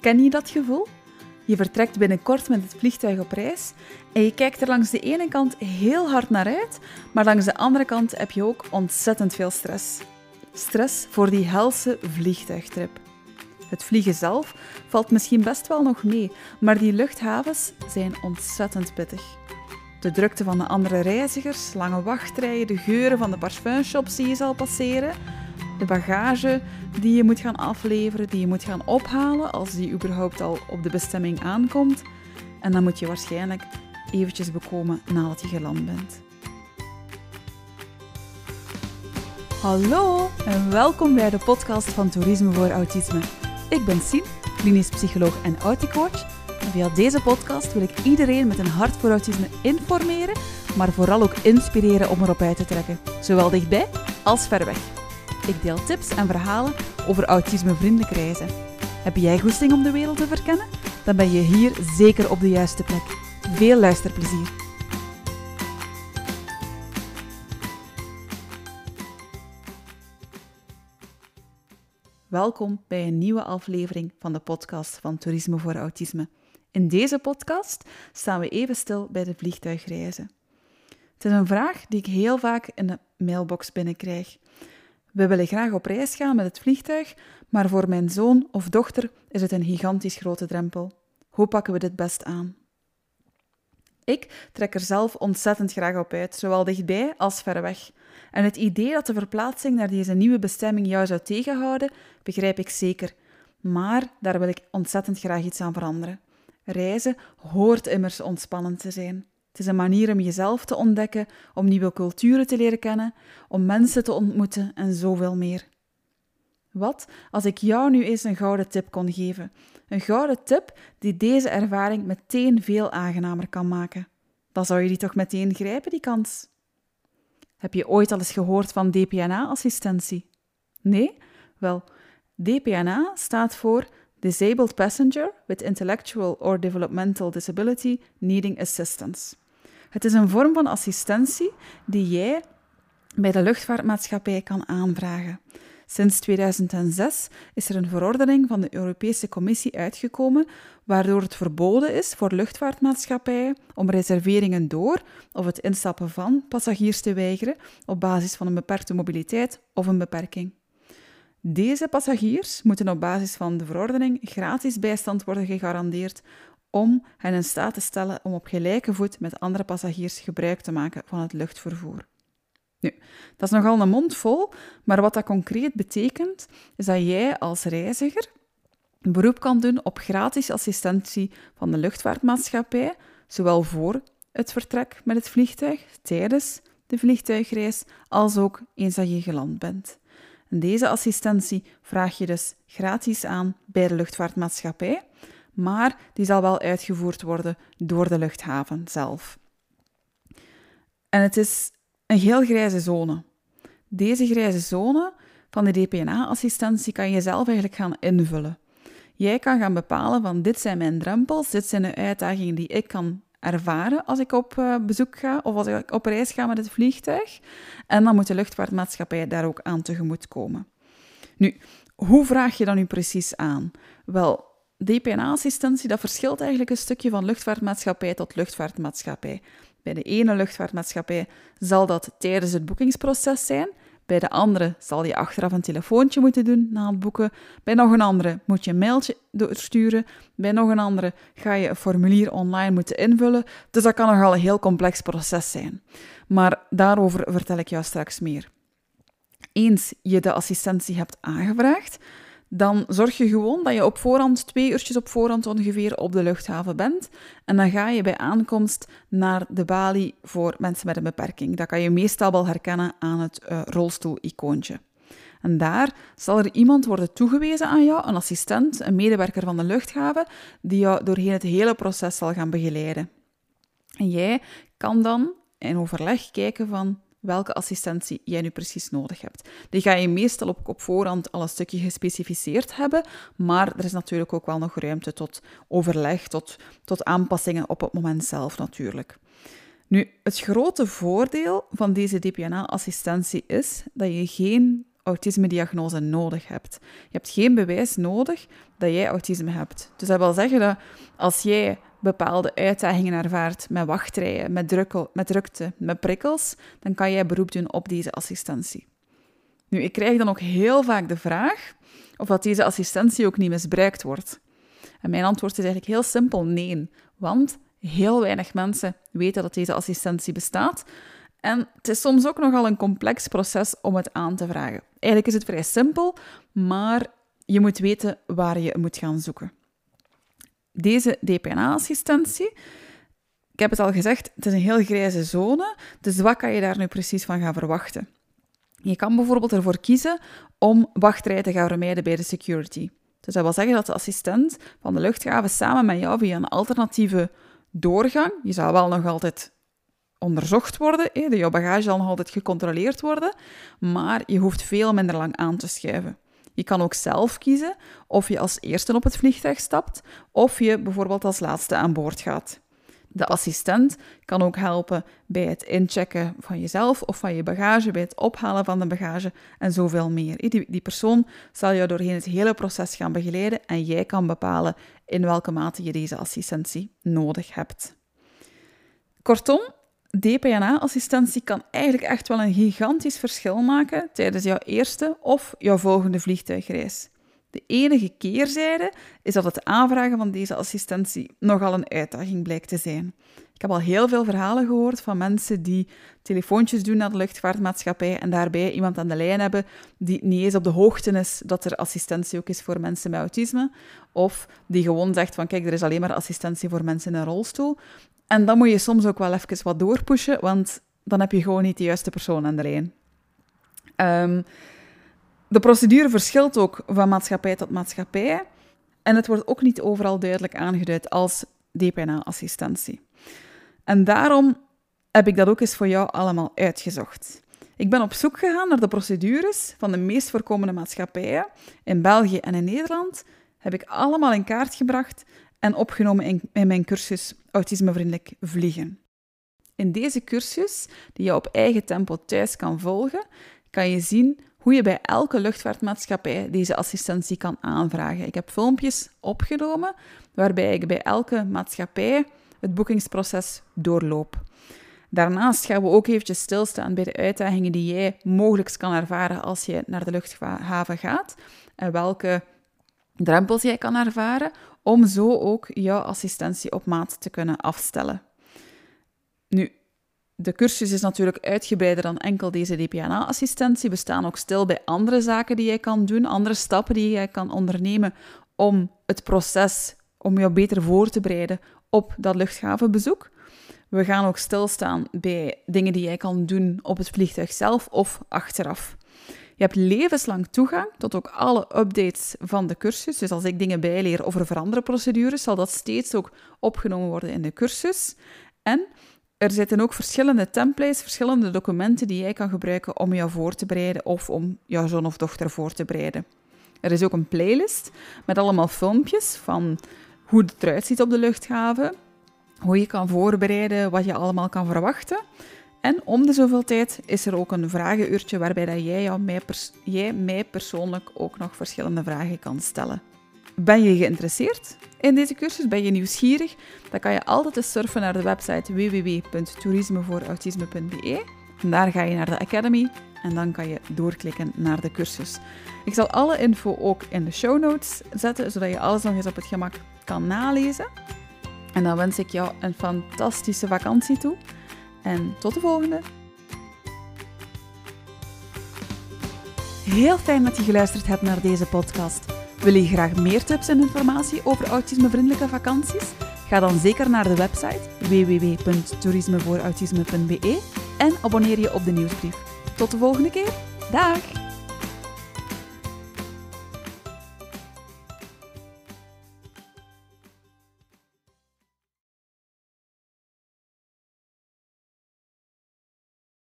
Ken je dat gevoel? Je vertrekt binnenkort met het vliegtuig op reis en je kijkt er langs de ene kant heel hard naar uit, maar langs de andere kant heb je ook ontzettend veel stress. Stress voor die helse vliegtuigtrip. Het vliegen zelf valt misschien best wel nog mee, maar die luchthavens zijn ontzettend pittig. De drukte van de andere reizigers, lange wachtrijen, de geuren van de parfumshops die je zal passeren, de bagage die je moet gaan afleveren, die je moet gaan ophalen als die überhaupt al op de bestemming aankomt. En dan moet je waarschijnlijk eventjes bekomen nadat je geland bent. Hallo en welkom bij de podcast van Toerisme voor Autisme. Ik ben Sien, klinisch psycholoog en auticoach. En via deze podcast wil ik iedereen met een hart voor autisme informeren, maar vooral ook inspireren om erop uit te trekken, zowel dichtbij als ver weg. Ik deel tips en verhalen over autismevriendelijk reizen. Heb jij goesting om de wereld te verkennen? Dan ben je hier zeker op de juiste plek. Veel luisterplezier! Welkom bij een nieuwe aflevering van de podcast van Toerisme voor Autisme. In deze podcast staan we even stil bij de vliegtuigreizen. Het is een vraag die ik heel vaak in de mailbox binnenkrijg. We willen graag op reis gaan met het vliegtuig, maar voor mijn zoon of dochter is het een gigantisch grote drempel. Hoe pakken we dit best aan? Ik trek er zelf ontzettend graag op uit, zowel dichtbij als ver weg. En het idee dat de verplaatsing naar deze nieuwe bestemming jou zou tegenhouden, begrijp ik zeker. Maar daar wil ik ontzettend graag iets aan veranderen. Reizen hoort immers ontspannend te zijn. Het is een manier om jezelf te ontdekken, om nieuwe culturen te leren kennen, om mensen te ontmoeten en zoveel meer. Wat als ik jou nu eens een gouden tip kon geven? Een gouden tip die deze ervaring meteen veel aangenamer kan maken. Dan zou je die toch meteen grijpen, die kans. Heb je ooit al eens gehoord van DPNA-assistentie? Nee? Wel, DPNA staat voor Disabled Passenger with Intellectual or Developmental Disability Needing Assistance. Het is een vorm van assistentie die jij bij de luchtvaartmaatschappij kan aanvragen. Sinds 2006 is er een verordening van de Europese Commissie uitgekomen, waardoor het verboden is voor luchtvaartmaatschappijen om reserveringen door of het instappen van passagiers te weigeren op basis van een beperkte mobiliteit of een beperking. Deze passagiers moeten op basis van de verordening gratis bijstand worden gegarandeerd om hen in staat te stellen om op gelijke voet met andere passagiers gebruik te maken van het luchtvervoer. Nu, dat is nogal een mond vol, maar wat dat concreet betekent, is dat jij als reiziger een beroep kan doen op gratis assistentie van de luchtvaartmaatschappij, zowel voor het vertrek met het vliegtuig, tijdens de vliegtuigreis, als ook eens dat je geland bent. En deze assistentie vraag je dus gratis aan bij de luchtvaartmaatschappij, maar die zal wel uitgevoerd worden door de luchthaven zelf. En het is een heel grijze zone. Deze grijze zone van de DPNA-assistentie kan je zelf eigenlijk gaan invullen. Jij kan gaan bepalen van dit zijn mijn drempels, dit zijn de uitdagingen die ik kan ervaren als ik op eh, bezoek ga of als ik op reis ga met het vliegtuig. En dan moet de luchtvaartmaatschappij daar ook aan tegemoet komen. Nu, hoe vraag je dan nu precies aan? Wel, DPNA-assistentie, dat verschilt eigenlijk een stukje van luchtvaartmaatschappij tot luchtvaartmaatschappij. Bij de ene luchtvaartmaatschappij zal dat tijdens het boekingsproces zijn. Bij de andere zal je achteraf een telefoontje moeten doen na het boeken. Bij nog een andere moet je een mailtje doorsturen. Bij nog een andere ga je een formulier online moeten invullen. Dus dat kan nogal een heel complex proces zijn. Maar daarover vertel ik jou straks meer. Eens je de assistentie hebt aangevraagd, dan zorg je gewoon dat je op voorhand, twee uurtjes op voorhand ongeveer, op de luchthaven bent. En dan ga je bij aankomst naar de balie voor mensen met een beperking. Dat kan je meestal wel herkennen aan het uh, rolstoel-icoontje. En daar zal er iemand worden toegewezen aan jou, een assistent, een medewerker van de luchthaven, die jou doorheen het hele proces zal gaan begeleiden. En jij kan dan in overleg kijken van welke assistentie jij nu precies nodig hebt. Die ga je meestal op, voorhand al een stukje gespecificeerd hebben, maar er is natuurlijk ook wel nog ruimte tot overleg, tot, tot aanpassingen op het moment zelf natuurlijk. Nu, het grote voordeel van deze DPNA-assistentie is dat je geen autisme-diagnose nodig hebt. Je hebt geen bewijs nodig dat jij autisme hebt. Dus dat wil zeggen dat als jij bepaalde uitdagingen ervaart met wachtrijen, met, drukkel, met drukte, met prikkels, dan kan jij beroep doen op deze assistentie. Nu, ik krijg dan ook heel vaak de vraag of dat deze assistentie ook niet misbruikt wordt. En mijn antwoord is eigenlijk heel simpel nee, want heel weinig mensen weten dat deze assistentie bestaat. En het is soms ook nogal een complex proces om het aan te vragen. Eigenlijk is het vrij simpel, maar je moet weten waar je moet gaan zoeken. Deze DPNA-assistentie, ik heb het al gezegd, het is een heel grijze zone, dus wat kan je daar nu precies van gaan verwachten? Je kan bijvoorbeeld ervoor kiezen om wachtrij te gaan vermijden bij de security. Dus dat wil zeggen dat de assistent van de luchthaven samen met jou via een alternatieve doorgang, je zou wel nog altijd onderzocht worden, hè, jouw bagage zal nog altijd gecontroleerd worden, maar je hoeft veel minder lang aan te schuiven. Je kan ook zelf kiezen of je als eerste op het vliegtuig stapt of je bijvoorbeeld als laatste aan boord gaat. De assistent kan ook helpen bij het inchecken van jezelf of van je bagage, bij het ophalen van de bagage en zoveel meer. Die, die persoon zal jou doorheen het hele proces gaan begeleiden en jij kan bepalen in welke mate je deze assistentie nodig hebt. Kortom, DPNA-assistentie kan eigenlijk echt wel een gigantisch verschil maken tijdens jouw eerste of jouw volgende vliegtuigreis. De enige keerzijde is dat het aanvragen van deze assistentie nogal een uitdaging blijkt te zijn. Ik heb al heel veel verhalen gehoord van mensen die telefoontjes doen naar de luchtvaartmaatschappij en daarbij iemand aan de lijn hebben die niet eens op de hoogte is dat er assistentie ook is voor mensen met autisme. Of die gewoon zegt van kijk, er is alleen maar assistentie voor mensen in een rolstoel. En dan moet je soms ook wel even wat doorpushen, want dan heb je gewoon niet de juiste persoon aan de lijn. Um, de procedure verschilt ook van maatschappij tot maatschappij en het wordt ook niet overal duidelijk aangeduid als DPNA-assistentie. En daarom heb ik dat ook eens voor jou allemaal uitgezocht. Ik ben op zoek gegaan naar de procedures van de meest voorkomende maatschappijen in België en in Nederland. Heb ik allemaal in kaart gebracht en opgenomen in, mijn cursus Autismevriendelijk Vliegen. In deze cursus, die je op eigen tempo thuis kan volgen, kan je zien hoe je bij elke luchtvaartmaatschappij deze assistentie kan aanvragen. Ik heb filmpjes opgenomen waarbij ik bij elke maatschappij het boekingsproces doorloop. Daarnaast gaan we ook eventjes stilstaan bij de uitdagingen die jij mogelijk kan ervaren als je naar de luchthaven gaat en welke drempels jij kan ervaren om zo ook jouw assistentie op maat te kunnen afstellen. Nu, de cursus is natuurlijk uitgebreider dan enkel deze DPNA-assistentie. We staan ook stil bij andere zaken die jij kan doen, andere stappen die jij kan ondernemen om het proces, om jou beter voor te bereiden op dat luchthavenbezoek. We gaan ook stilstaan bij dingen die jij kan doen op het vliegtuig zelf of achteraf. Je hebt levenslang toegang tot ook alle updates van de cursus. Dus als ik dingen bijleer over veranderen procedures, zal dat steeds ook opgenomen worden in de cursus. En er zitten ook verschillende templates, verschillende documenten die jij kan gebruiken om jou voor te bereiden of om jouw zoon of dochter voor te bereiden. Er is ook een playlist met allemaal filmpjes van hoe het eruit ziet op de luchthaven, hoe je kan voorbereiden, wat je allemaal kan verwachten. En om de zoveel tijd is er ook een vragenuurtje waarbij dat jij, jou, mij, jij mij persoonlijk ook nog verschillende vragen kan stellen. Ben je geïnteresseerd in deze cursus? Ben je nieuwsgierig? Dan kan je altijd eens surfen naar de website www.toerismevoorautisme.be. Daar ga je naar de Academy en dan kan je doorklikken naar de cursus. Ik zal alle info ook in de show notes zetten, zodat je alles nog eens op het gemak kan nalezen. En dan wens ik jou een fantastische vakantie toe. En tot de volgende! Heel fijn dat je geluisterd hebt naar deze podcast. Wil je graag meer tips en informatie over autismevriendelijke vakanties? Ga dan zeker naar de website www.toerismevoorautisme.be en abonneer je op de nieuwsbrief. Tot de volgende keer. Dag!